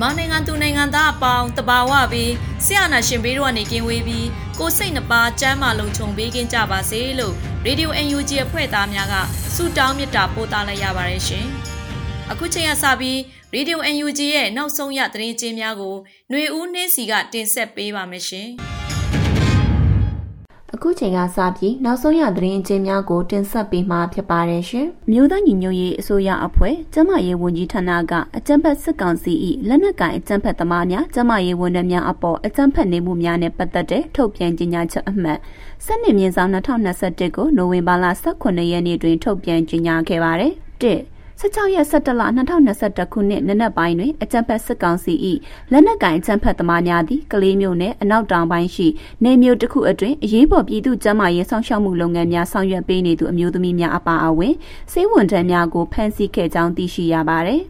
မြန်မာနိုင်ငံသူနိုင်ငံသားအပေါင်းတဘာဝပြီးဆရာနာရှင်ဘေးတို့ကနေကင်းဝေးပြီးကိုစိတ်နှပါစမ်းမလုံးခြုံပေးကင်းကြပါစေလို့ရေဒီယို UNG အဖွဲ့သားများကဆုတောင်းမေတ္တာပို့သလိုက်ရပါတယ်ရှင်။အခုချိန်ကစပြီးရေဒီယို UNG ရဲ့နောက်ဆုံးရသတင်းကြေးများကိုຫນွေဦးနှင်းစီကတင်ဆက်ပေးပါမယ်ရှင်။ အခုချိန်ကစပြီးနောက်ဆုံးရသတင်းအကျဉ်းများကိုတင်ဆက်ပေးမှာဖြစ်ပါတယ်ရှင်။မြို့သားညီညွတ်ရေးအစိုးရအဖွဲ့ကျမရေးဝန်ကြီးဌာနကအကြံဖက်စစ်ကောင်စီ၏လက်နက်ကိုင်အကြံဖက်သမားများကျမရေးဝန်ထမ်းများအပေါ်အကြံဖက်နေမှုများနဲ့ပတ်သက်တဲ့ထုတ်ပြန်ကြေညာချက်အမှတ်စနစ်မြင့်ဆောင်2021ကိုနိုဝင်ဘာလ18ရက်နေ့တွင်ထုတ်ပြန်ကြေညာခဲ့ပါတယ်။1 16ရက်17လ2021ခုနှစ်နနက်ပိုင်းတွင်အကြံဖက်စစ်ကောင်စီ၏လက်နက်ကင်အကြံဖက်သမားများသည်ကလေးမျိုးနှင့်အနောက်တောင်ပိုင်းရှိနေမျိုးတစ်ခုအတွင်းအရေးပေါ်ပြည်သူ့ကျန်းမာရေးဆောင်ရှောက်မှုလုပ်ငန်းများဆောင်ရွက်ပေးနေသူအမျိုးသမီးများအပါအဝင်စေဝန်ထမ်းများကိုဖမ်းဆီးခဲ့ကြောင်းသိရှိရပါသည်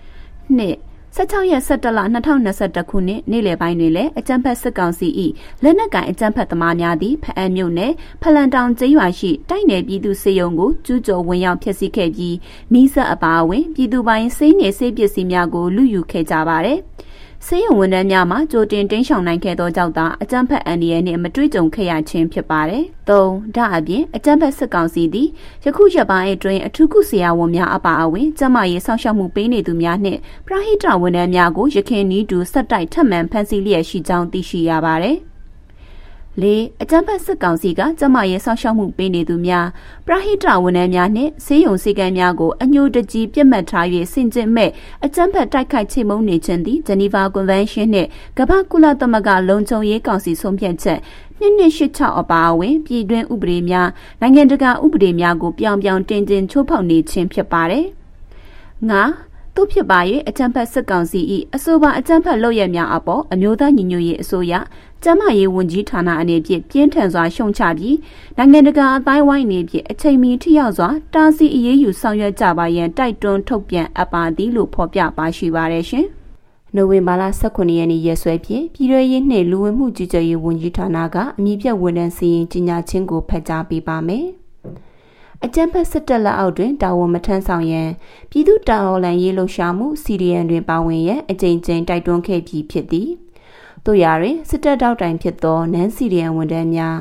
။နှစ် 16ရက်17လ2021ခုနှစ်နေ့လယ်ပိုင်းတွင်လည်းအကြံဖက်စစ်ကောင်စီ၏လက်နက်ကိုင်အကြံဖက်သမားများသည့်ဖအံမြို့နယ်ဖလန်တောင်ကျေးရွာရှိတိုက်နယ်ပြည်သူစေယုံကိုကျူးကျော်ဝင်ရောက်ဖျက်ဆီးခဲ့ပြီးမိဆက်အပါအဝင်ပြည်သူပိုင်းစိမ့်နယ်စေးပစ္စည်းများကိုလူယူခဲ့ကြပါသည်။ ဆေးရုံဝန်ထမ်းများမှကြိုတင်တင်းရှောင်နိုင်ခဲ့သောကြောင့်သာအကြမ်းဖက်အန်ဒီရဲ့နှင့်မတွေ့ကြုံခဲ့ရခြင်းဖြစ်ပါတယ်။၃ဒါအပြင်အကြမ်းဖက်စစ်ကောင်စီသည်ယခုရက်ပိုင်းအတွင်းအထူးကုဆရာဝန်များအပါအဝင်ကျန်းမာရေးစောင့်ရှောက်မှုပေးနေသူများနှင့်ပရဟိတဝန်ထမ်းများကိုရခင်နီးတူဆက်တိုက်ထပ်မံဖမ်းဆီးလျက်ရှိကြောင်းသိရှိရပါတယ်။ လေးအကြံဖက်စစ်ကောင်စီကကျမရဲ့ဆောက်ရှောက်မှုပေးနေသူများပရဟိတဝန်ထမ်းများနှင့်ဆေးရုံစည်းကမ်းများကိုအညိုတကြီးပြစ်မှတ်ထား၍ဆင်ကျင်မဲ့အကြံဖက်တိုက်ခိုက်ချိမုံနေခြင်းသည်ဂျနီဗာကွန်ဗင်းရှင်းနှင့်ကမ္ဘာကုလသမဂ္ဂလုံခြုံရေးကောင်စီဆုံးဖြတ်ချက်နှစ်နှစ်ရှစ်ချအပါအဝင်ပြည်တွင်းဥပဒေများနိုင်ငံတကာဥပဒေများကိုပြောင်ပြောင်တင်တင်ချိုးဖောက်နေခြင်းဖြစ်ပါတယ်။ငါ သူဖြစ်ပါ၍အကြံဖက်စစ်ကောင်စီ၏အဆိုပါအကြံဖက်လုပ်ရများအပေါ်အမျိုးသားညီညွတ်ရေးအစိုးရကျန်းမာရေးဝန်ကြီးဌာနအနေဖြင့်ပြင်းထန်စွာရှုံချပြီးနိုင်ငံတကာအတိုင်းဝိုင်းအနေဖြင့်အချိန်မီထိရောက်စွာတားဆီးအရေးယူဆောင်ရွက်ကြပါရန်တိုက်တွန်းထုတ်ပြန်အပ်ပါသည်လို့ဖော်ပြပါရှိပါတယ်ရှင်။နိုဝင်ဘာလ18ရက်နေ့ရက်စွဲဖြင့်ပြည်ထောင်ရေးနှင့်လူဝင်မှုကြီးကြပ်ရေးဝန်ကြီးဌာနကအမည်ပြဝန်ထမ်းစီရင်ကြီးညာခြင်းကိုဖတ်ကြားပေးပါမယ်။ အကြံဖက်စစ်တပ်လက်အောက်တွင်တာဝန်မထမ်းဆောင်ရန်ပြည်သူ့တာဝန်လန်ရေးလှုပ်ရှားမှု CDN တွင်ပါဝင်ရန်အကြိမ်ကြိမ်တိုက်တွန်းခဲ့ပြီးဖြစ်သည်။တို့ရာတွင်စစ်တပ်တောက်တိုင်ဖြစ်သောနန်းစီရီယန်ဝန်ထမ်းများ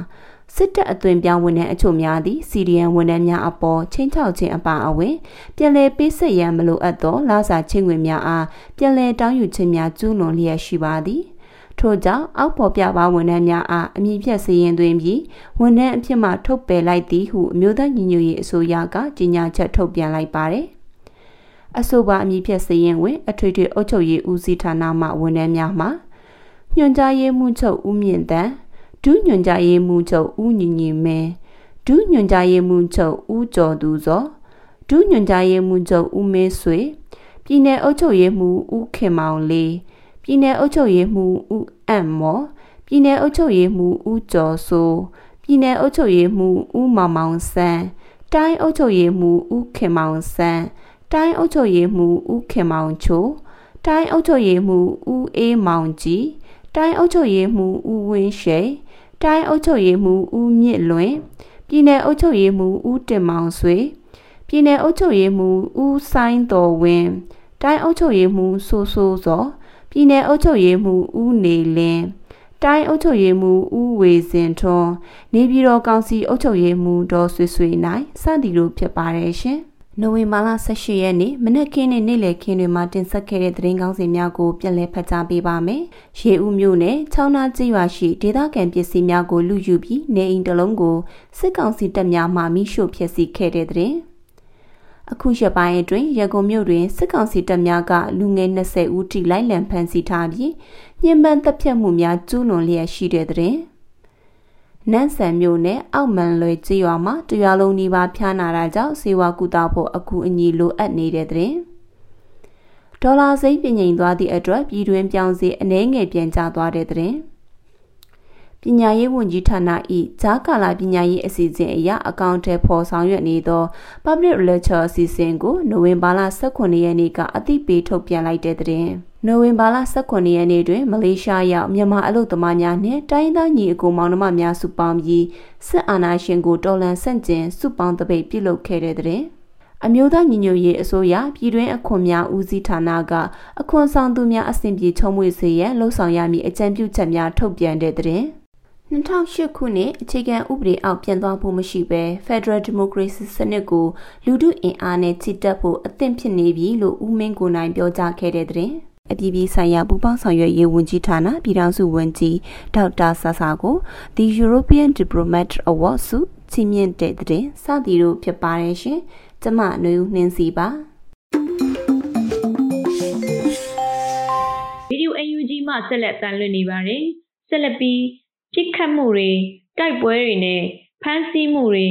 စစ်တပ်အသွင်ပြောင်းဝန်ထမ်းအချို့များသည့်စီရီယန်ဝန်ထမ်းများအပေါ်ချင်းချောက်ခြင်းအပါအဝင်ပြည်လဲပေးဆက်ရန်မလိုအပ်သောလာစာချင်းဝင်များအားပြည်လဲတောင်းယူခြင်းများကျူးလွန်လျက်ရှိပါသည် ထို့ကြောင့်အောက်ပေါ်ပြပါဝန်ထမ်းများအားအမည်ဖြတ်စည်ရင်သွင်းပြီးဝန်ထမ်းအဖြစ်မှထုတ်ပယ်လိုက်သည်ဟုအမျိုးသားညီညွတ်ရေးအစိုးရကကြေညာချက်ထုတ်ပြန်လိုက်ပါတယ်အဆိုပါအမည်ဖြတ်စည်ရင်ဝင်အထွေထွေအုပ်ချုပ်ရေးဦးစီးဌာနမှဝန်ထမ်းများမှာညွှန်ကြားရေးမှူးချုပ်ဦးမြင့်တန်ဒုညွှန်ကြားရေးမှူးချုပ်ဦးညီညီမဲဒုညွှန်ကြားရေးမှူးချုပ်ဦးကျော်သူဇော်ဒုညွှန်ကြားရေးမှူးချုပ်ဦးမေးဆွေပြည်내အုပ်ချုပ်ရေးမှူးဦးခင်မောင်လေး ပြည်내အုပ်ချုပ်ရေးမှူးဦးအံ့မော်ပြည်내အုပ်ချုပ်ရေးမှူးဦးကျော်စိုးပြည်내အုပ်ချုပ်ရေးမှူးဦးမောင်မောင်ဆန်းတိုင်းအုပ်ချုပ်ရေးမှူးဦးခင်မောင်ဆန်းတိုင်းအုပ်ချုပ်ရေးမှူးဦးခင်မောင်ချိုတိုင်းအုပ်ချုပ်ရေးမှူးဦးအေးမောင်ကြီးတိုင်းအုပ်ချုပ်ရေးမှူးဦးဝင်းရှိန်တိုင်းအုပ်ချုပ်ရေးမှူးဦးမြင့်လွင်ပြည်내အုပ်ချုပ်ရေးမှူးဦးတင်မောင်ဆွေပြည်내အုပ်ချုပ်ရေးမှူးဦးဆိုင်တော်ဝင်းတိုင်းအုပ်ချုပ်ရေးမှူးဆိုဆိုစော ပြည်내အုပ်ချုပ်ရေးမှူးဦးနေလင်းတိုင်းအုပ်ချုပ်ရေးမှူးဦးဝေစင်ထွန်းနေပြည်တော်ကောင်စီအုပ်ချုပ်ရေးမှူးဒေါ်ဆွေဆွေနိုင်စသည်တို့ဖြစ်ပါတယ်ရှင်။နိုဝင်ဘာလ18ရက်နေ့မနက်ခင်းနဲ့နေ့လယ်ခင်းတွေမှာတင်ဆက်ခဲ့တဲ့သတင်းကောင်းစီများကိုပြန်လည်ဖတ်ကြားပေးပါမယ်။ရေဦးမြို့နယ်ချောင်းနာကျေးရွာရှိဒေသခံပစ္စည်းများကိုလူယူပြီးနေအိမ်တစ်လုံးကိုစစ်ကောင်စီတပ်များမှမိရှို့ဖျက်ဆီးခဲ့တဲ့တဲ့ အခုရက်ပိုင်းအတွင်းရကုန်မြို့တွင်စစ်ကောင်စီတပ်များကလူငယ်20ဦးထိလိုက်လံဖမ်းဆီးထားပြီးညှဉ်းပန်းတပ်ဖြတ်မှုများကျူးလွန်လျက်ရှိတဲ့တဲ့နန်းဆန်မြို့နယ်အောက်မန်လွယ်ကျေးရွာမှာတရွာလုံးနီးပါးဖျားနာတာကြောင့်စေဝါကူတာဖို့အကူအညီလိုအပ်နေတဲ့တဲ့ဒေါ်လာစိတ်ပြငိန်သွားသည့်အတွက်ပြည်တွင်းပြောင်းစီအနှဲငယ်ပြန်ကျသွားတဲ့တဲ့ ပညာရေးဝန်ကြီးဌာန၏ဂျာကာလာပညာရေးအစီအစဉ်အရအကောင့်ထဲပေါ်ဆောင်ရွက်နေသော Public Lecture အစီအစဉ်ကိုနိုဝင်ဘာလ18ရက်နေ့ကအသိပေးထုတ်ပြန်လိုက်တဲ့တဲ့နိုဝင်ဘာလ18ရက်နေ့တွင်မလေးရှားရောက်မြန်မာအလုပ်သမားများနှင့်တိုင်းသားညီအကိုမောင်နှမများစုပေါင်းပြီးစစ်အာဏာရှင်ကိုတော်လှန်ဆန့်ကျင်စုပေါင်းတပိတ်ပြုလုပ်ခဲ့တဲ့တဲ့အမျိုးသားညီညွတ်ရေးအစိုးရပြည်တွင်းအခွန်များဦးစီးဌာနကအခွန်ဆောင်သူများအဆင့်ပြေချုံးမွေစေရန်လှုံ့ဆော်ရမည့်အကြံပြုချက်များထုတ်ပြန်တဲ့တဲ့ 2008ခုနှစ်အခြေခံဥပဒေအောက်ပြန်သွားဖို့မရှိဘဲ Federal Democracy စနစ်ကိုလူထုအင်အားနဲ့ချစ်တက်ဖို့အသင့်ဖြစ်နေပြီလို့ဦးမင်းကိုနိုင်ပြောကြားခဲ့တဲ့တဲ့အပြည်ပြည်ဆိုင်ရာပူးပေါင်းဆောင်ရွက်ရေးဝန်ကြီးဌာနပြည်ထောင်စုဝန်ကြီးဒေါက်တာဆာဆာကို The European Diplomat Award ဆုချီးမြှင့်တဲ့တဲ့စသည်တို့ဖြစ်ပါတယ်ရှင်။ကျမຫນွေဦးနှင်းစီပါဗီဒီယို UNG မှဆက်လက်တန်လွှင့်နေပါတယ်။ဆက်လက်ပြီး ပြစ်ခတ်မှုတွေတိုက်ပွဲတွေနဲ့ဖမ်းဆီးမှုတွေ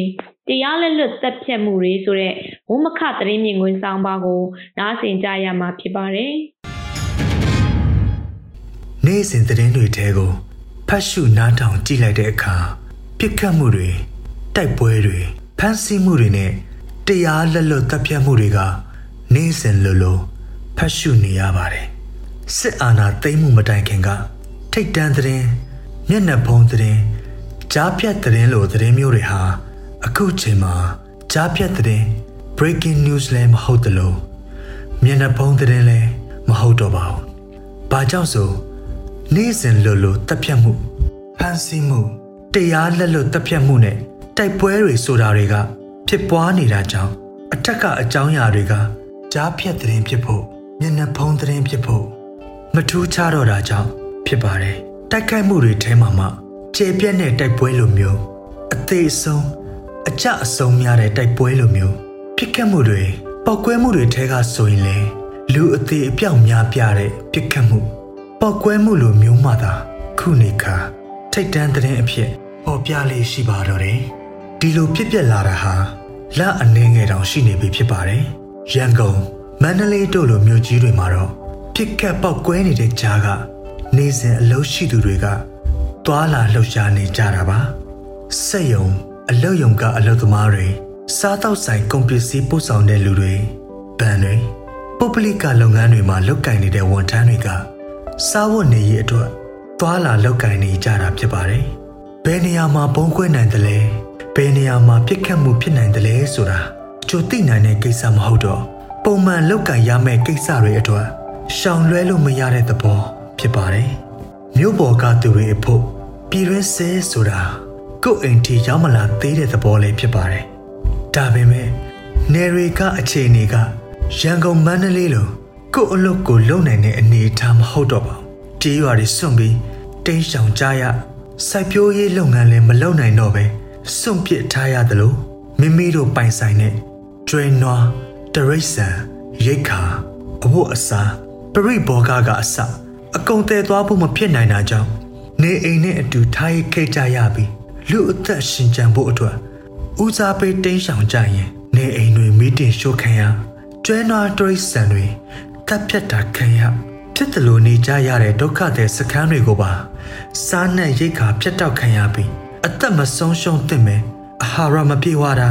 တရားလက်လွတ်တပ်ဖြတ်မှုတွေဆိုတဲ့ဝမခသတင်းမြင်ကွင်းဆောင်ပါကိုနားဆင်ကြရမှာဖြစ်ပါတယ်။နေ့စဉ်သတင်းတွေထဲကိုဖတ်ရှုနားထောင်ကြည့်လိုက်တဲ့အခါပြစ်ခတ်မှုတွေတိုက်ပွဲတွေဖမ်းဆီးမှုတွေနဲ့တရားလက်လွတ်တပ်ဖြတ်မှုတွေကနေ့စဉ်လိုလိုဖတ်ရှုနေရပါတယ်။စစ်အာဏာသိမ်းမှုမတိုင်ခင်ကထိတ်တန့်သတင်း မျက်နှာဖုံးသတင်းကြားဖြတ်သတင်းလိုသတင်းမျိုးတွေဟာအခုချိန်မှာကြားဖြတ်သတင်း breaking news လည်းမဟုတ်တလို့မျက်နှာဖုံးသတင်းလည်းမဟုတ်တော့ပါဘူး။ဘာကြောင့်ဆိုနေ့စဉ်လိုလိုတပ်ဖြတ်မှုဖမ်းဆီးမှုတရားလက်လွတ်တပ်ဖြတ်မှုနဲ့တိုက်ပွဲတွေဆိုတာတွေက ဖြစ်ပွားနေတာကြောင့်အထက်ကအကြောင်းအရာတွေကကြားဖြတ်သတင်းဖြစ်ဖို့မျက်နှာဖုံးသတင်းဖြစ်ဖို့မထူးခြားတော့တာကြောင့်ဖြစ်ပါတယ်။ တိုက်ခိုက်မှုတွေထဲမှာမှကျေပြက်တဲ့တိုက်ပွဲလိုမျိုးအသေးဆုံးအကြအဆုံးများတဲ့တိုက်ပွဲလိုမျိုးဖြစ်ခဲ့မှုတွေပောက်ကွဲမှုတွေထဲကဆိုရင်လေလူအသေးအပြောက်များပြတဲ့ဖြစ်ခဲ့မှုပောက်ကွဲမှုလိုမျိုးမှသာခုနေခါထိတ်တန်းတဲ့အဖြစ်ပေါ်ပြလေးရှိပါတော့တယ်ဒီလိုဖြစ်ပျက်လာတာဟာလအနှင်းငယ်တောင်ရှိနေပြီဖြစ်ပါတယ်ရန်ကုန်မန္တလေးတို့လိုမြို့ကြီးတွေမှာတော့ဖြစ်ကက်ပောက်ကွဲနေတဲ့ကြားက နေ့စဉ်အလုပ်ရှိသူတွေကသွာလာလှုပ်ရှားနေကြတာပါစက်ယုံအလုပ်ယုံကအလုပ်သမားတွေစားတောက်ဆိုင်ကုန်ပစ္စည်းပို့ဆောင်တဲ့လူတွေဗန်တွေပုပ္ပလိကလုပ်ငန်းတွေမှာလုပ်ကင်နေတဲ့ဝန်ထမ်းတွေကစားဝတ်နေရေးအတွက်သွာလာလုပ်ကင်နေကြတာဖြစ်ပါတယ်ဘယ်နေရာမှာပုံကွဲနိုင်တယ်လဲဘယ်နေရာမှာပြစ်ခတ်မှုဖြစ်နိုင်တယ်လဲဆိုတာကြိုသိနိုင်တဲ့ကိစ္စမဟုတ်တော့ပုံမှန်လုပ်ကင်ရမယ့်ကိစ္စတွေအတွက်ရှောင်လွဲလို့မရတဲ့သဘော ဖြစ်ပါတယ်။မြို့ပေါ်ကသူတွေအဖို့ပြည်တွင်းဆဲဆိုတာကိုယ့်အိမ်ထိရောက်မလာသေးတဲ့သဘောလေးဖြစ်ပါတယ်။ဒါပေမဲ့နယ်တွေကအခြေအနေကရန်ကုန်မန္တလေးလိုကိုယ့်အလုပ်ကိုလုပ်နိုင်တဲ့အနေအထားမဟုတ်တော့ပါဘူး။ကြေးရွာတွေစွန့်ပြီးတင်းရှောင်ကြရစိုက်ပျိုးရေးလုပ်ငန်းလည်းမလုပ်နိုင်တော့ပဲစွန့်ပစ်ထားရသလိုမိမိတို့ပိုင်ဆိုင်တဲ့ကျွဲနွားတရိษံရိတ်ခါအဝတ်အစားပရိဘောဂကအစ အကုန်တည်သွားဖို့မဖြစ်နိုင်တာကြောင့်နေအိမ်နဲ့အတူထားရခဲ့ကြရပြီးလူအသက်ရှင်ကြံဖို့အတွက်ဦးစားပေးတင်းရှောင်ကြရင်နေအိမ်တွေမိတင်ရှို့ခံရကျွဲနွားတရိษံတွေတပ်ဖြတ်တာခံရဖြစ်တယ်လို့နေကြရတဲ့ဒုက္ခတဲ့စခန်းတွေကိုပါစားနဲ့ရိတ်ခါဖြတ်တောက်ခံရပြီးအသက်မဆုံးရှုံးသင့်မယ်အာဟာရမပြေဝတာ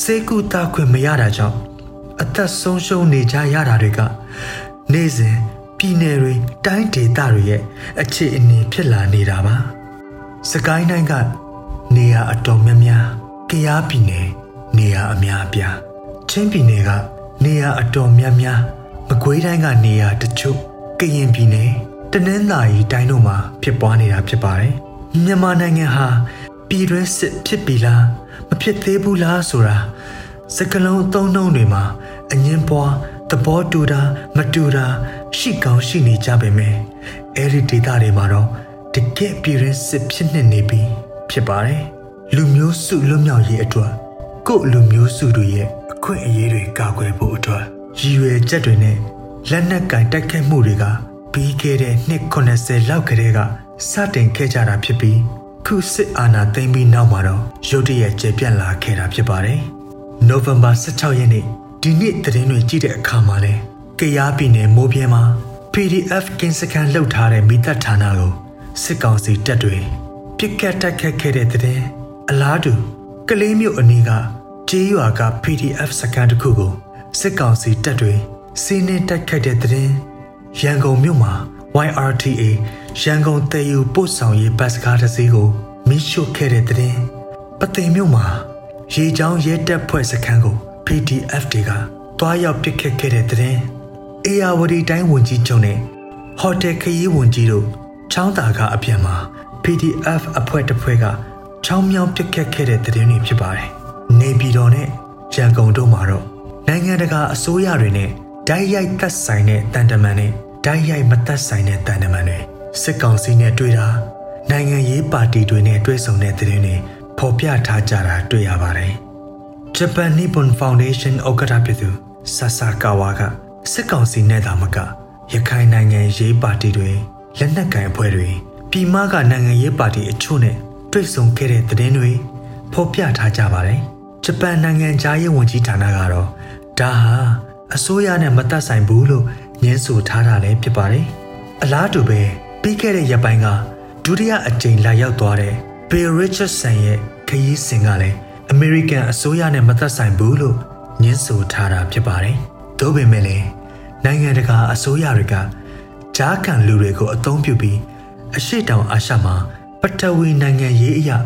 စေကူတာခွင့်မရတာကြောင့်အသက်ဆုံးရှုံးနေကြရတာတွေကနေ့စဉ် ပြည်နယ်တွေတိုင်းဒေသတွေရဲ့အခြေအနေဖြစ်လာနေတာပါ။စကိုင်းတိုင်းကနေရာအတော်များများကယားပြည်နယ်နေရာအများအပြားချင်းပြည်နယ်ကနေရာအတော်များများမကွေးတိုင်းကနေရာတချို့ကရင်ပြည်နယ်တနင်္သာရီတိုင်းတို့မှာဖြစ်ပွားနေတာဖြစ်ပါတယ်မြန်မာနိုင်ငံဟာပြည်တွင်းစစ်ဖြစ်ပြီလားမဖြစ်သေးဘူးလားဆိုတာစကလုံးအသုံးနှုန်းတွေမှာအငင်းပွား သဘောတူတာမတူတာရှိကောင်းရှိနေကြပေမယ့်အဲ့ဒီဒေသတွေမှာတော့တကယ့်ပြည်ရင်းစစ်ဖြစ်နေနေပြီဖြစ်ပါတယ်လူမျိုးစုလွတ်မြောက်ရေးအတွက်ကို့လူမျိုးစုတွေရဲ့အခွင့်အရေးတွေကာကွယ်ဖို့အတွက်ရည်ရွယ်ချက်တွေနဲ့လက်နက်ကင်တိုက်ခိုက်မှုတွေကပြီးခဲ့တဲ့နှစ်80လောက်ကတည်းကစတင်ခဲ့ကြတာဖြစ်ပြီးခုစစ်အာဏာသိမ်းပြီးနောက်မှာတော့ရုတ်တရက်ကျေပြန့်လာခဲ့တာဖြစ်ပါတယ်။ November 16ရက်နေ့ ဒီနေ့သတင်းတွေကြည့်တဲ့အခါမှာလဲကရားပြည်နယ်မိုးပြဲမှာ PDF ကင်းစခန်းလှုပ်ထားတဲ့မိသက်ဌာနကိုစစ်ကောင်စီတပ်တွေပြစ်ကတ်တိုက်ခတ်ခဲ့တဲ့တဲ့အလားတူကလေးမျိုးအနီးကကျေးရွာက PDF စခန်းတစ်ခုကိုစစ်ကောင်စီတပ်တွေစီးနှင်းတိုက်ခိုက်တဲ့တဲ့ရန်ကုန်မြို့မှာ YRTA ရန်ကုန်တည်ယူပို့ဆောင်ရေးဘတ်စကားတစ်စီးကိုမိရှို့ခဲ့တဲ့တဲ့ပသိမ်မြို့မှာရေချောင်းရဲတပ်ဖွဲ့စခန်းကို PDF တွေကတွားရောက်ပစ်ခတ်ခဲ့တဲ့တဲ့အေယာဝတီတိုင်းဝန်ကြီးချုပ်နဲ့ဟိုတယ်ခရီးဝန်ကြီးတို့ချောင်းတာကအပြန်မှာ PDF အဖွဲ့တစ်ဖွဲ့ကချောင်းမြောင်းပစ်ခတ်ခဲ့တဲ့တဲ့တွေဖြစ်ပါတယ်။နေပြည်တော်နဲ့ရန်ကုန်တို့မှာတော့နိုင်ငံတကာအစိုးရတွေနဲ့ဓာတ်ရိုက်သက်ဆိုင်တဲ့တန်တမန်တွေဓာတ်ရိုက်မသက်ဆိုင်တဲ့တန်တမန်တွေစစ်ကောင်စီနဲ့တွေ့တာနိုင်ငံရေးပါတီတွေနဲ့တွေ့ဆုံတဲ့တဲ့တွေဖော်ပြထားကြတာတွေ့ရပါတယ်။ Japan Nippon Foundation ဥက္ကဋ္ဌဖြစ်သူဆာဆာကာဝါကစစ်ကောင်စီနဲ့သာမကရခိုင်နိုင်ငံရေးပါတီတွေလက်နက်ကိုင်အဖွဲ့တွေပြည်မကနိုင်ငံရေးပါတီအချို့နဲ့တွေ့ဆုံခဲ့တဲ့သတင်းတွေဖော်ပြထားကြပါတယ်။ဂျပန်နိုင်ငံသားရေးဝန်ကြီးဌာနကတော့ဒါဟာအစိုးရနဲ့မသက်ဆိုင်ဘူးလို့ညင်းဆိုထားတာလည်းဖြစ်ပါတယ်။အလားတူပဲပြီးခဲ့တဲ့ရက်ပိုင်းကဒုတိယအကြိမ်လာရောက်သွားတဲ့ Bill Richardson ရဲ့ခရီးစဉ်ကလည်း American အစိုးရနဲ့မသက်ဆိုင်ဘူးလို့ညင်းဆိုထားတာဖြစ်ပါတယ်။ဒါပေမဲ့လည်းနိုင်ငံတကာအစိုးရတွေကဂျားကန်လူတွေကိုအသုံးပြုပြီးအရှိတောင်အာရှမှာပထဝီနိုင်ငံရေးအရာ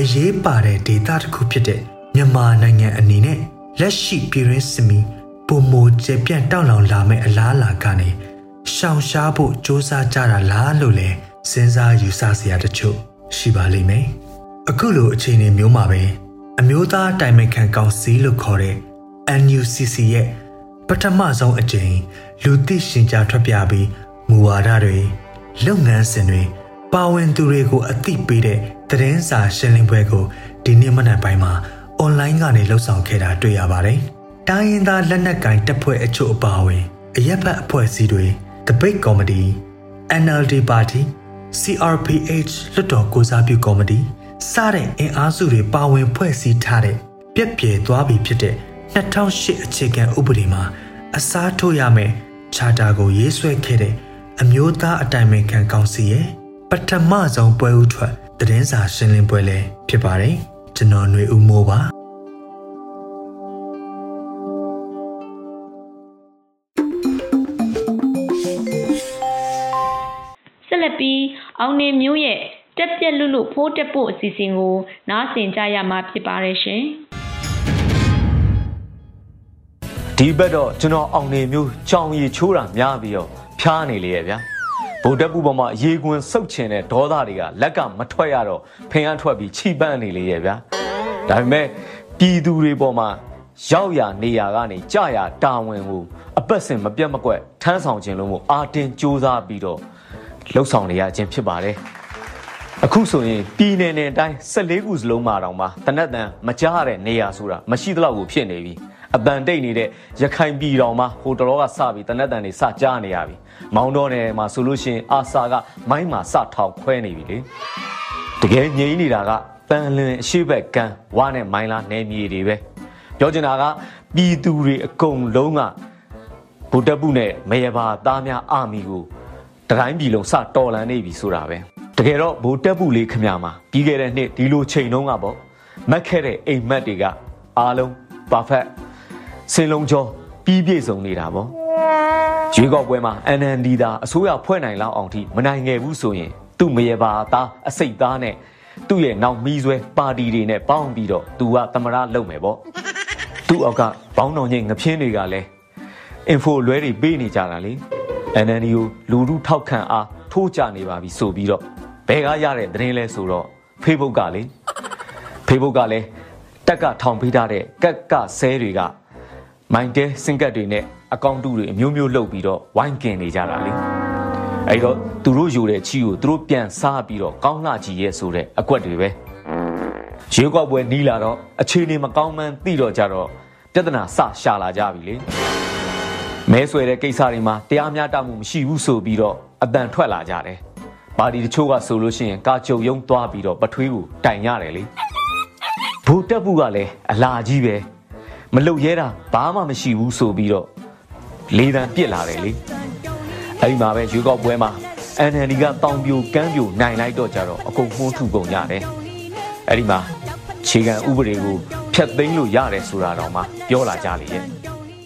အရေးပါတဲ့ဒေသတစ်ခုဖြစ်တဲ့မြန်မာနိုင်ငံအနေနဲ့လက်ရှိပြည်ရင်းစစ်မီပုံမကျေပြန့်တောက်လောင်လာမဲ့အလားအလာကနေရှောင်ရှားဖို့စ조사ကြတာလားလို့လဲစဉ်းစားယူဆစရာတချို့ရှိပါလိမ့်မယ်။အခုလိုအခြေအနေမျိုးမှာပဲ အမျိုးသားတိုင်ပင်ခံကောင်စီလို့ခေါ်တဲ့ NUCC ရဲ့ပထမဆုံးအကြိမ်လူသိရှင်ကြားထွက်ပြပြီးမူဝါဒတွေလုပ်ငန်းစဉ်တွေပါဝင်သူတွေကိုအသိပေးတဲ့သတင်းစာရှင်းလင်းပွဲကိုဒီနေ့မနက်ပိုင်းမှာအွန်လိုင်းကနေလှုပ်ဆောင်ခဲ့တာတွေ့ရပါတယ်။တိုင်းရင်းသားလက်နက်ကိုင်တပ်ဖွဲ့အချို့အပါအဝင်အရက်ဖက်အဖွဲ့အစည်းတွေ Debate Committee NLD Party CRPH လွှတ်တော်ကိုစားပြုကော်မတီ စတဲ့အင်အားစုတွေပါဝင်ဖွဲ့စည်းထားတဲ့ပြက်ပြဲသွားပြီဖြစ်တဲ့2008အခြေခံဥပဒေမှာအစားထိုးရမယ်ချာတာကိုရေးဆွဲခဲ့တဲ့အမျိုးသားအတိုင်ပင်ခံကောင်စီရဲ့ပထမဆုံးပွဲဥထွက်သတင်းစာရှင်းလင်းပွဲလည်းဖြစ်ပါတယ်ကျွန်တော်ຫນွေဦးမိုးပါဆက်လက်ပြီးအောင်နေမျိုးရဲ့ တက်ပြက်လွတ်လွတ်ဖိုးတက်ဖို့အစီအစဉ်ကို နားဆင်ကြရမှာဖြစ်ပါတယ်ရှင်ဒီဘက်တော့ကျွန်တော်အောင်နေမျိုးကြောင်ရီချိုးတာများပြီးတော့ဖျားနေလေရဲ့ဗျာဗုဒ္ဓပူပေါ်မှာရေကွင်စုပ်ချင်တဲ့ဒေါသတွေကလက်ကမထွက်ရတော့ဖင်အားထွက်ပြီးချိပန်းနေလေရဲ့ဗျာဒါပေမဲ့ပြည်သူတွေပေါ်မှာရောက်ရနေရကနေကြရတာဝန်ကိုအပတ်စဉ်မပြတ်မကွက်ထမ်းဆောင်ခြင်းလို့မို့အာတင်စူးစမ်းပြီးတော့လှုပ်ဆောင်နေရခြင်းဖြစ်ပါတယ် အခုဆိုရင်ပြည်နယ်နယ်တိုင်း14ခုစလုံးမှာတောင်မှတနက်တန်မကြားရတဲ့နေရာဆိုတာမရှိသလောက်ကိုဖြစ်နေပြီအပန်တိတ်နေတဲ့ရခိုင်ပြည်တော်မှာဟိုတလောကစပြီးတနက်တန်တွေစကြားနေရပြီမောင်းတော့နယ်မှာဆိုလို့ရှိရင်အာစာကမိုင်းမှာစထောင်ခွဲနေပြီလေတကယ်ငြိမ်းနေတာကပန်လင်အရှိဘက်ကန်းဝါနဲ့မိုင်းလားနယ်မြေတွေပဲပြောချင်တာကပြည်သူတွေအကုန်လုံးကဗုဒ္ဓပုနဲ့မယဘာသားများအာမီကိုတတိုင်းပြည်လုံးစတော်လန်နေပြီဆိုတာပဲ တကယ်တော့ဗိုလ်တက်ပုလေးခမမှာပြီးခဲ့တဲ့နှစ်ဒီလိုချိန်တုန်းကပေါ့မက်ခဲ့တဲ့အိမ်မက်တွေကအားလုံးပါဖက်စင်လုံးကျော်ပြီးပြည့်စုံနေတာပေါ့ရွေးကောက်ပွဲမှာ NND သာအစိုးရဖွဲ့နိုင်လောက်အောင်ထိမနိုင်ငယ်ဘူးဆိုရင်သူ့မရေပါသားအစိတ်သားနဲ့သူ့ရဲ့နောက်မီးဆွဲပါတီတွေနဲ့ပေါင်းပြီးတော့သူကသမရလုပ်မယ်ပေါ့သူ့အောက်ကဘောင်းတော်ကြီးငပြင်းတွေကလည်း info လွဲတွေပေးနေကြတာလေ NND ကိုလူလူထောက်ခံအားထထိုးကြနေပါပြီဆိုပြီးတော့ ဘယ်ကရတဲ့သတင်းလဲဆိုတော့ Facebook ကလေ Facebook ကလည်းတက်ကထောင်ပေးထားတဲ့ကက်ကဆဲတွေကမိုင်းတဲစင်ကတ်တွေနဲ့အကောင့်တူတွေအမျိုးမျိုးလုပ်ပြီးတော့ဝိုင်းကင်နေကြတာလေအဲ့တော့သူတို့ယူတဲ့ချီကိုသူတို့ပြန်စားပြီးတော့ကောင်းလှကြီးရဲ့ဆိုတဲ့အကွက်တွေပဲရေကောက်ပွဲနီးလာတော့အခြေအနေမကောင်းမှန်းသိတော့ကြတော့ပြဿနာစရှာလာကြပြီလေမဲဆွဲတဲ့ကိစ္စတွေမှာတရားမျှတမှုမရှိဘူးဆိုပြီးတော့အတန်ထွက်လာကြတယ် ပါတီတချို့ကဆိုလို့ရှိရင်ကာကြုံယုံသွားပြီးတော့ပထွေးကိုတိုင်ရတယ်လေဘူတက်ဘူးကလည်းအလာကြီးပဲမလုတ်ရဲတာဘာမှမရှိဘူးဆိုပြီးတော့လေးတန်းပြစ်လာတယ်လေအဲ့ဒီမှာပဲရွေးကောက်ပွဲမှာ NLD ကတောင်ပြိုကမ်းပြိုနိုင်လိုက်တော့ကြတော့အကုန်မှုန်းထုကုန်ရတယ်အဲ့ဒီမှာခြေခံဥပဒေကိုဖျက်သိမ်းလို့ရတယ်ဆိုတာတော့မှပြောလာကြလေရဲ့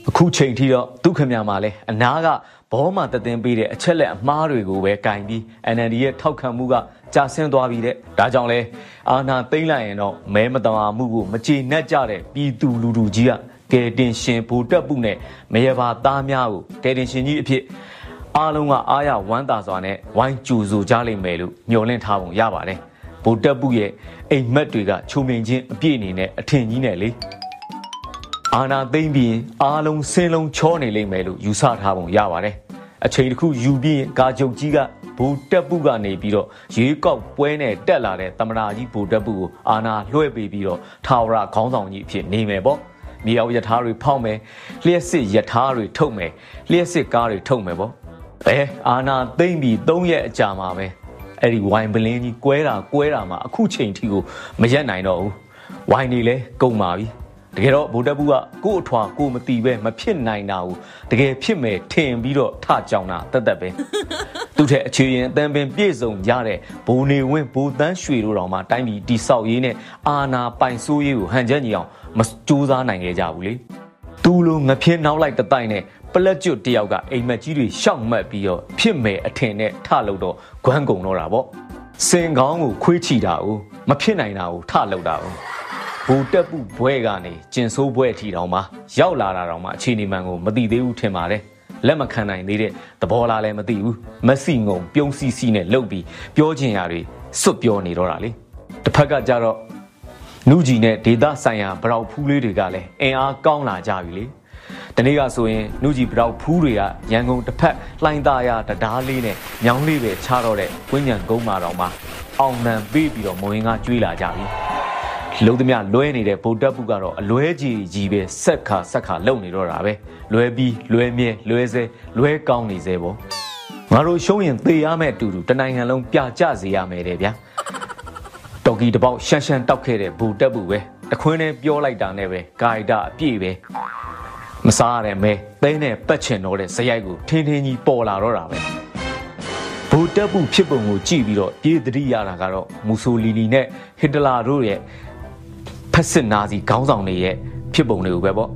အခုချိန်ထိတော့ဒုက္ခမြမှာလဲအနာက ဘောမှတည်င်းပေးတဲ့အချက်လက်အမှားတွေကိုပဲကင်ပြီး NLD ရဲ့ထောက်ခံမှုကကြာဆင်းသွားပြီတဲ့ဒါကြောင့်လဲအာနာသိမ့်လိုက်ရင်တော့မဲမတမာမှုကိုမကြေနပ်ကြတဲ့ပြည်သူလူထုကြီးကကယ်တင်ရှင်ဘူတက်ပုနဲ့မရပါသားများကိုကယ်တင်ရှင်ကြီးအဖြစ်အားလုံးကအားရဝမ်းသာစွာနဲ့ဝိုင်းကြိုဆိုကြလိမ့်မယ်လို့မျှော်လင့်ထားပုံရပါတယ်ဗိုလ်တပ်ပုရဲ့အိမ်မက်တွေကချုံမြင်ချင်းအပြည့်အနေနဲ့အထင်ကြီးနဲ့လေ အာနာသိမ့်ပြီးအားလုံးစင်းလုံးချောနေလိမ့်မယ်လို့ယူဆထားပုံရပါတယ်အချိန်တစ်ခုယူပြီးကာကြုတ်ကြီးကဘူတက်ပုကနေပြီးတော့ရေကောက်ပွဲနဲ့တက်လာတဲ့တမနာကြီးဘူတက်ပုကိုအာနာလွှဲပေးပြီးတော့ထာဝရခေါင်းဆောင်ကြီးအဖြစ်နေမယ်ပေါ့မြေအောင်ယထာတွေဖောက်မယ်လျှက်စစ်ယထာတွေထုတ်မယ်လျှက်စစ်ကားတွေထုတ်မယ်ပေါ့ဘယ်အာနာသိမ့်ပြီး၃ရက်အကြာမှာပဲအဲ့ဒီဝိုင်ပလင်းကြီးကွဲတာကွဲတာမှာအခုချိန်ထိကိုမရက်နိုင်တော့ဘူးဝိုင်နေလဲကုန်ပါပြီ တကယ်တော့ဗိုလ်တပ်ဘူးကကို့အထွာကိုမတီးပဲမဖြစ်နိုင်တာဘူးတကယ်ဖြစ်မယ်ထင်ပြီးတော့ထကြောင်တာတက်တက်ပဲသူထက်အခြေရင်အတန်ပင်ပြည့်စုံကြတဲ့ဘိုးနေဝင်းဘိုးတန်းရွှေတို့တော်မှတိုင်းပြည်တိဆောက်ရေးနဲ့အာနာပိုင်ဆိုးရေးကိုဟန်ချက်ညီအောင်မစူးစမ်းနိုင်ခဲ့ကြဘူးလေသူလိုငပြင်းနောက်လိုက်တတိုက်နဲ့ပလက်ကျွတ်တယောက်ကအိမ်မက်ကြီးတွေရှောက်မှတ်ပြီးတော့ဖြစ်မယ်အထင်နဲ့ထလို့တော့ဂွမ်းကုံတော့တာပေါ့စင်ကောင်းကိုခွေးချီတာကိုမဖြစ်နိုင်တာကိုထလို့တာကို ဘူတက်ပုဘွဲကနေကျင်ဆိုးဘွဲထီတောင်မှရောက်လာတာတောင်မှအခြေအနေမှန်ကိုမသိသေးဘူးထင်ပါတယ်လက်မခံနိုင်သေးတဲ့သဘောလားလည်းမသိဘူးမစီငုံပြုံးစီစီနဲ့လှုပ်ပြီးပြောချင်ရတွေစွတ်ပြောနေတော့တာလေတစ်ဖက်ကကြတော့နုကြီးနဲ့ဒေတာဆိုင်ရာဗရောက်ဖူးလေးတွေကလည်းအင်အားကောင်းလာကြပြီလေ။ဒီနေ့ကဆိုရင်နုကြီးဗရောက်ဖူးတွေကရန်ကုန်တစ်ဖက်လှိုင်းသားရတဒါးလေးနဲ့ညောင်းလေးပဲချတော့တဲ့ဝင်းညံကုန်းမှာတော့မှအောင်နံပေးပြီးတော့မဝင်ကကျွေးလာကြပြီ။ လုံးသမျှလွဲနေတဲ့ဗုဒ္ဓပုကတော့အလွဲကြီးကြီးပဲဆက်ခါဆက်ခါလုံနေတော့တာပဲ။လွဲပြီးလွဲမြဲလွဲစဲလွဲကောင်းနေစေပေါ့။ငါတို့ရှုံးရင်သေရမယ့်အတူတူတနိုင်ငံလုံးပြကြစေရမယ်တဲ့ဗျာ။တော်ကီတပေါက်ရှမ်းရှမ်းတောက်ခဲ့တဲ့ဘူတက်ဘူးပဲတခွင်းနဲ့ပြောလိုက်တာနဲ့ပဲဂိုင်တာအပြည့်ပဲမစားရတဲ့မဲသဲနဲ့ပတ်ချင်တော့တဲ့ဇယိုက်ကိုထင်းထင်းကြီးပေါ်လာတော့တာပဲဘူတက်ဘူးဖြစ်ပုံကိုကြည့်ပြီးတော့ပြေးသတိရတာကတော့မူဆိုလီနီနဲ့ဟစ်တလာတို့ရဲ့ ဖက်စစ်နာဇီခေါင်းဆောင်တွေရဲ့ဖြစ်ပုံတွေကိုပဲပေါ့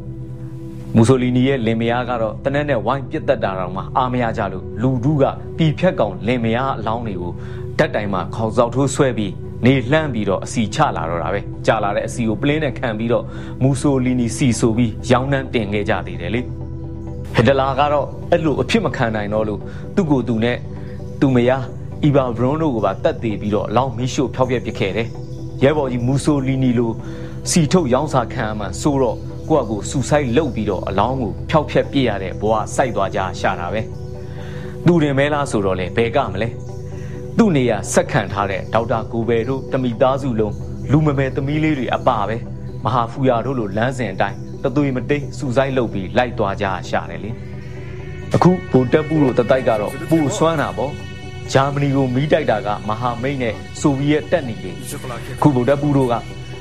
မူဆိုလီနီရဲ့လင်မယားကတော့တနက်နဲ့ဝိုင်းပြစ်တက်တာတော့မှအာမရကြလို့လူဒုကပြည်ဖြတ်ကောင်လင်မယားအလောင်းတွေကိုဓာတ်တိုင်မှာခေါင်းဆောက်ထိုးဆွဲပြီးနေလှမ်းပြီးတော့အစီချလာတော့တာပဲကြာလာတဲ့အစီကိုပလင်းနဲ့ခံပြီးတော့မူဆိုလီနီစီဆိုပြီးရောင်းနှန်းတင်ခဲ့ကြသေးတယ်လေဟစ်တလာကတော့အဲ့လိုအဖြစ်မခံနိုင်တော့လို့သူ့ကိုယ်သူနဲ့သူမယားအီဗာဘရွန်တို့ကိုပါတတ်သေးပြီးတော့အလောင်းမီးရှို့ဖျောက်ပြက်ပစ်ခဲ့တယ်ရဲဘော်ကြီးမူဆိုလီနီလို စီထုတ်ရောင်းစာခံမှဆိုတော့ကိုယ့်အကူစူဆိုင်လုတ်ပြီးတော့အလောင်းကိုဖျောက်ဖျက်ပြစ်ရတဲ့ဘဝစိုက်သွားကြရှာတာပဲသူတင်မဲလားဆိုတော့လေဘယ်ကမလဲသူ့နေရာဆက်ခံထားတဲ့ဒေါက်တာကိုဘယ်တို့တမိသားစုလုံးလူမမယ်သမီးလေးတွေအပါပဲမဟာဖူယာတို့လိုလမ်းစဉ်အတိုင်းတသွေမတိတ်စူဆိုင်လုပ်ပြီးလိုက်သွားကြရှာတယ်လေအခုဗိုလ်တပ်ပူတို့တတိုက်ကတော့ပူဆွမ်းတာပေါ့ဂျာမနီကိုမီးတိုက်တာကမဟာမိတ်နဲ့ဆိုဗီယက်တပ်နေတယ်ခုဗိုလ်တပ်ပူတို့က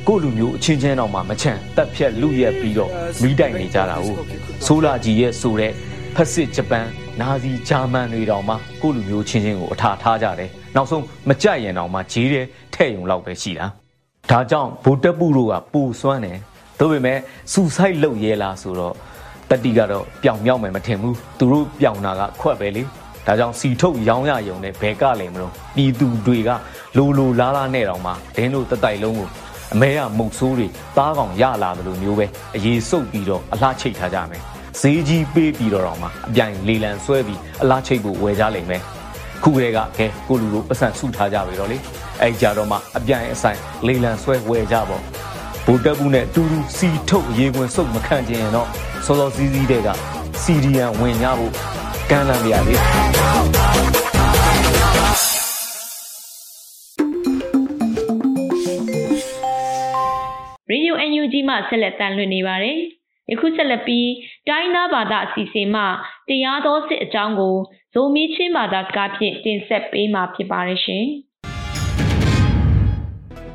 ကိုလူမျိုးအချင်းချင်းတော့မှမချမ်းတက်ဖြက်လူရက်ပြီးတော့မီးတိုက်နေကြတာဟုတ်ဆိုလာကြီးရဲ့ဆိုတဲ့ဖက်စစ်ဂျပန်နာဇီဂျာမန်တွေတောင်မှကိုလူမျိုးချင်းချင်းကိုအထာထားကြတယ်နောက်ဆုံးမကြက်ရင်တောင်မှဂျေးတဲ့ထဲ့ယုံလောက်ပဲရှိတာဒါကြောင့်ဗိုလ်တပ်ပုတို့ကပူစွမ်းတယ်ဒါပေမဲ့စူဆိုင်လုတ်ရဲလားဆိုတော့တတိကတော့ပျောင်မြောက်မယ်မထင်ဘူးသူတို့ပျောင်တာကခွက်ပဲလေဒါကြောင့်စီထုတ်ရောင်းရယုံနဲ့ဘဲကလည်းမလို့ပြည်သူတွေကလိုလိုလားလားနဲ့တောင်မှဒင်းတို့တတိုက်လုံးကို အမဲရမုတ်ဆိုးတွေသားကောင်ရလာတယ်လို့မျိုးပဲအရေးစုပ်ပြီးတော့အလှချိတ်ထားကြမယ်ဈေးကြီးပေးပြီးတော့တော့မှအပြိုင်လေလံဆွဲပြီးအလားချိတ်ဖို့ဝယ်ကြလိမ့်မယ်ခုကလေးကကဲကိုလူလိုပတ်စံဆုထားကြပြီတော့လေအဲ့ကြတော့မှအပြိုင်အဆိုင်လေလံဆွဲဝယ်ကြပေါ့ဗိုလ်တပ်ဘူးနဲ့တူတူစီထုတ်ရေဝင်စုပ်မခံကျင်ရင်တော့စောစောစီးစီးတဲ့ကစီဒီယန်ဝင်ကြဖို့ကမ်းလှမ်းပြရလေ ရေဒီယို UNG မှဆက်လက်တန်လွှင့်နေပါတယ်။ယခုဆက်လက်ပြီးတိုင်းသားဘာသာအစီအစဉ်မှတရားတော်စစ်အကြောင်းကိုဇိုမီချင်းဘာသာစကားဖြင့်တင်ဆက်ပေးမှာဖြစ်ပါတယ်ရှင်။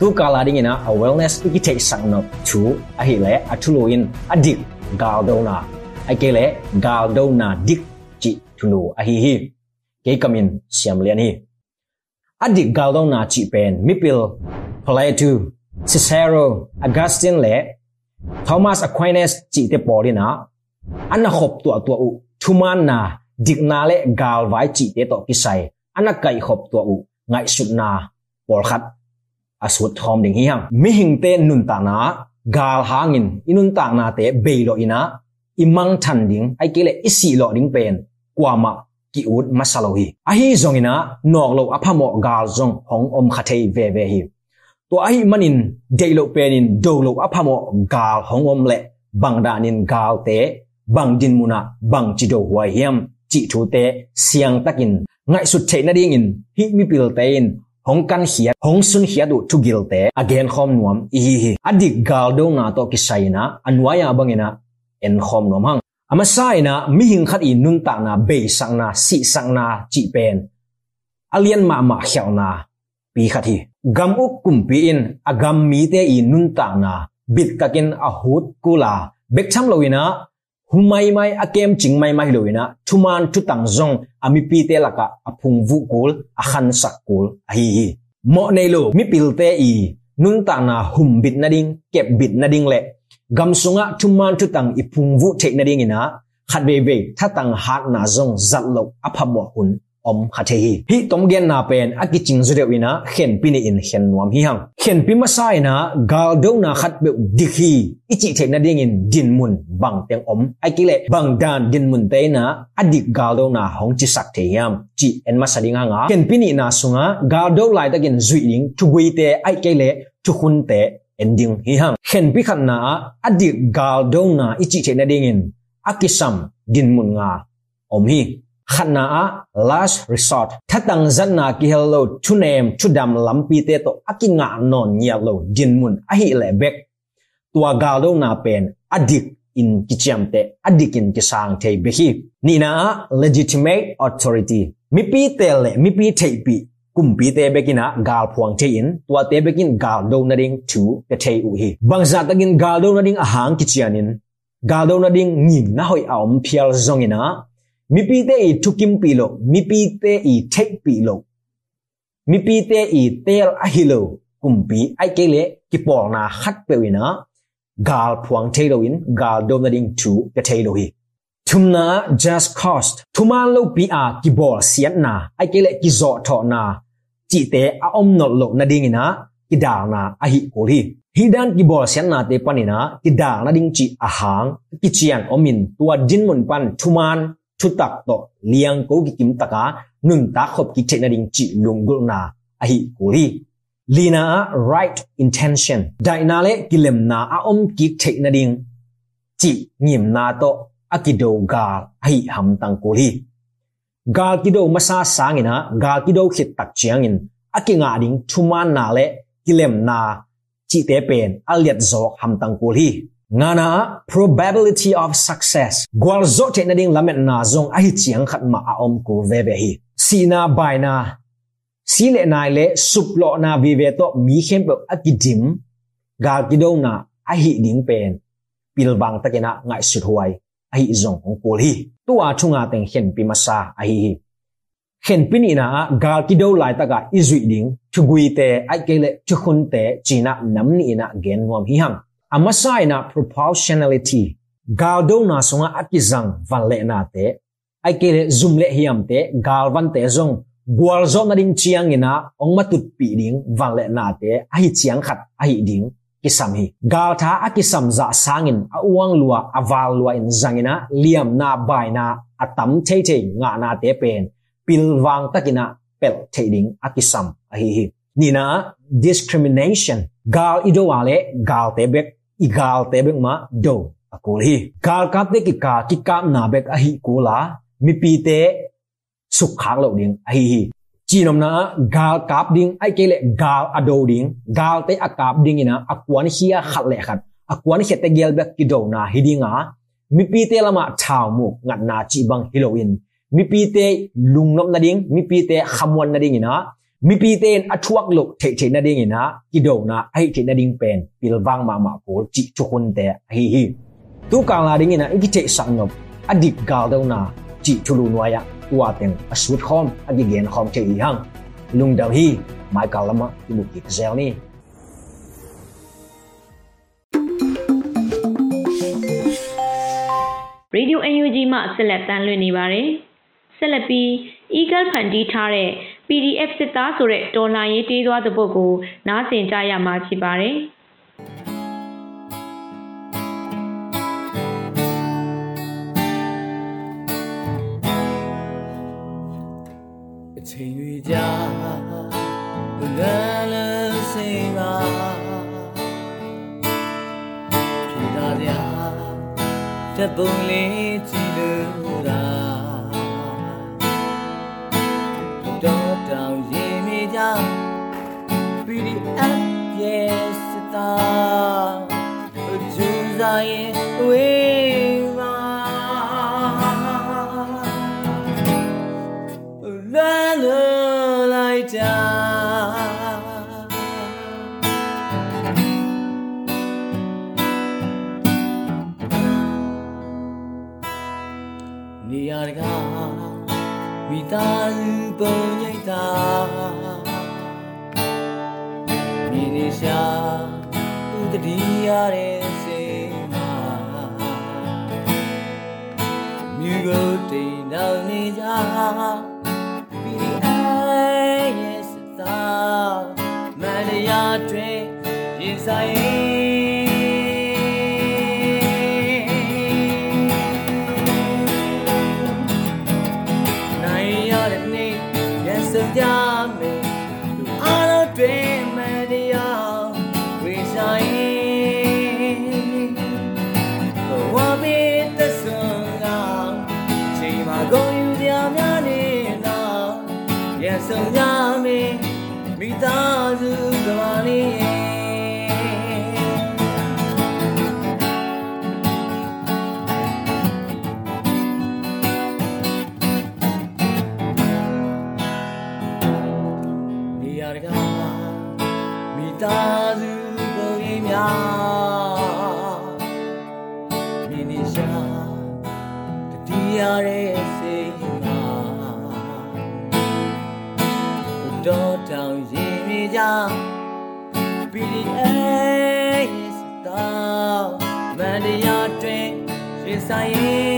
tu kala ding ina a wellness iki take sang no chu a hi le a thu in a dik gal do na a ke le gal do na dik chi thu no a hi hi ke kamin siam lian hi a dik gal do na chi pen mipil plato Cicero, Augustine le, Thomas Aquinas chỉ te bỏ đi na, anh là khop tua tua u, thu man na, dịch na le gal vai chỉ te kí kisai, anh là cày khop tua u, ngay sụt na, bỏ khát, à sụt thom đình hiang, mi hình te nun ta na, gal hangin, inun ta na te bê lo ina, imang than đình, ai kể lệ isi lo đình pen, qua ma ki ut masalohi. Ahi à, zongina, nok lo apamọ gal zong hong om khatei ve ve hi. ตัวไอ้มันินเดลเปนินดูลอภามกาลของอมเละบังดานินกาลเตบังดินมุนาบังจิโดหัวเฮียมจิทูเตเสียงตักินง่ายสุดเทนดิ่งินฮิมิปิลเตนหงกันเขียหงสุนเขียดูทุกิลเตอเกนคอมนวมอีฮีอดิกาลดงาตอกิไซนะอันวายาบังเนะเอ็นคอมนวมหังอามาไซนะมิหิงขัดอีนุนตานาเบสังนาสิสังนาจิเป็นอเลียนมามาเขียวนาปีขัดที gam uk kumpi in à agam mi te i nun ta na. Bit kakin a à hut kula bek cham loina humai mai akem ching mai mai loina thuman thu tang zong ami pi te laka aphung à vu kul a khan sak kul a hi hi. Mo nei lo mi pil te i nun ta na hum bit na ding kep bit na ding le gam sunga thuman thu tang i phung vu the na ding ina khat ve ve tha tang hat na zong zat lo apham mo hun om khathe hi hi tom gen na pen aki ching zure wina khen pini in khen nuam hi hang. Khen pi masai na, gal do na khat be dikhi ichi the na ding in din mun bang teng om. Ai kile bang dan din mun te na adik gal do na hong chi sak the yam. Chi en masadinga nga. Khen pini na sunga, gal do lai ta gen zui ling tu gui te, ai kile tu khun te ending hi hang. Khen pi khan na adik gal do na ichi the na ding in akisam din mun nga om hi khana a last resort thatang zanna ki hello thunem thudam lampi te to akinga non nya lo dinmun a hi le bek tua galo na pen adik in kichiam te adik in kisang te behi ni na legitimate authority. Mi pi te le mi pi te pi kum pi te bekina gal phuang te in. Tua te bekin gal do na ding thu ke te u hi bangza tagin gal do na ding ahang kichianin gal do na ding ngim na hoi aum phial zongina mipite i tukim pilo mipite i tek pilo mipite i tel ahilo kumpi ai kele kipor na khat pewina gal phuang theiloin gal domading chu ka thum na just cost thuman lo pi a kibor sian na ai kele ki zo tho na chi te a om no lo na ding na ki da na a hi ko hi hi dan ki bor sian na te panina ki da na ding chi a hang ki chiang omin tua din mun pan thuman chút tak tỏ niang ko gi kim taka nun ta khop ki chena ding chi lung gul na a hi ko li lina, right intention. Đại daina le kilem na a om ki chena ding chi nyim na to akido gal a hi ham tang ko li gal kido masa sangina gal kido khit tak chiangin akinga ding chuman na le kilem na chi te pen aliat zok ham tang ko li ngana probability of success. Gwal zo te na ding lamet na zong a hi chiang khat ma a om ko ve ve hi. Sina baina si le nai le, sup lo na vi ve to, mi khem pe akidim ga kido na a hi ding pen. Pil bang takena ngai sut huai a hi zong ong kul hi. Tu a thunga teng hen pi masa a hi. Hi hen pin ina gal kido lai taka izui ding thugui te, ai kele chukhun te china nam ni ina gen ngom hi hang amasai na proportionality. Galdo na songa akizang vanle na te. Ai ke zoom le hiam te galvan te zong. Gwal zo na ding chiang ina, ong matut pi ding vanle na te. Ai chiang khat ai ding. Kisam hi. Gal tha akisam za sangin awang lua aval lua in zangina liam na bai na atam te te nga na te pen. Pilwang takina pel thading akisam ahi hi. Nina, discrimination. Gal ido wale gal tebek igal tebek ma do akul hi. Gal kap te ki ka, ki kap na bek ahi kula mi pi te suk khang lo ding a hi chi nom na, gal kap ding, ai ke le gal ado ding. Gal te akap ding ina akwan hia khat le khat. Akwan he te gel bek ki do na hidinga mi pi te lama thau mu, ngat na chi bang heroin mi pi te lung nom na ding, mi pi te khamwan na ding ina. Mi pi te athuak lo the the na ding ina ki do na ai the na ding pen pil wang ma ma ko chi chu hun te hi hi tu ka la ding ina ki the sang no adik gal do na chi chu lu noya ya tua teng asut khom adigen khom che hi hang lung dau hi mai kalama ki bu ki zel ni Radio UNG မှဆက်လက်တမ်းလွှင့်နေပါတယ်။ဆက်လက်ပြီး Eagle ဖန်တီးထားတဲ့ PDF စစ်သားဆိုတဲ့တော်လှန်ရေးတေးသွားတဲ့ပုတ်ကိုနားဆင်ကြရမှာဖြစ်ပါတယ်။အချိန်တွေကြာလန်းလန်းစိမ်ပါဖြေတာဗျာတဲ့ တာ ရတဲ့စိတ်မှာမြူကိုတိမ်နောက်နေကြ PDI yes သာမန္တရာတွင်ရင်ဆိုင် တတိယရဲ့စိတ်မှာဘုဒ္ဓတောင်ရင်မြေကြ PDA စတာမန္တရာတွင်ရင်ဆိုင်နိုင်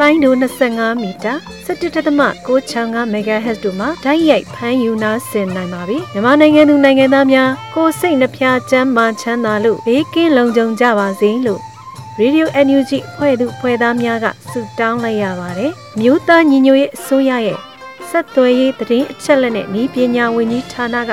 လိုင်းဒို25မီတာ17.665 MHz တို့မှာဓာတ်ရိုက်ဖမ်းယူနာဆင်နိုင်ပါပြီမြန်မာနိုင်ငံသူနိုင်ငံသားများကိုယ်စိတ်နှဖျားချမ်းမာချမ်းသာလို့ဘေးကင်းလုံခြုံကြပါစေလို့ Radio NUG ဖွဲ့သူဖွဲ့သားများကဆုတောင်းလိုက်ရပါတယ်မြို့သားညီညွတ်ရေးအစိုးရရဲ့ဆက်သွယ်ရေးသတင်းအချက်အလက်နဲ့ဤပညာဝန်ကြီးဌာနက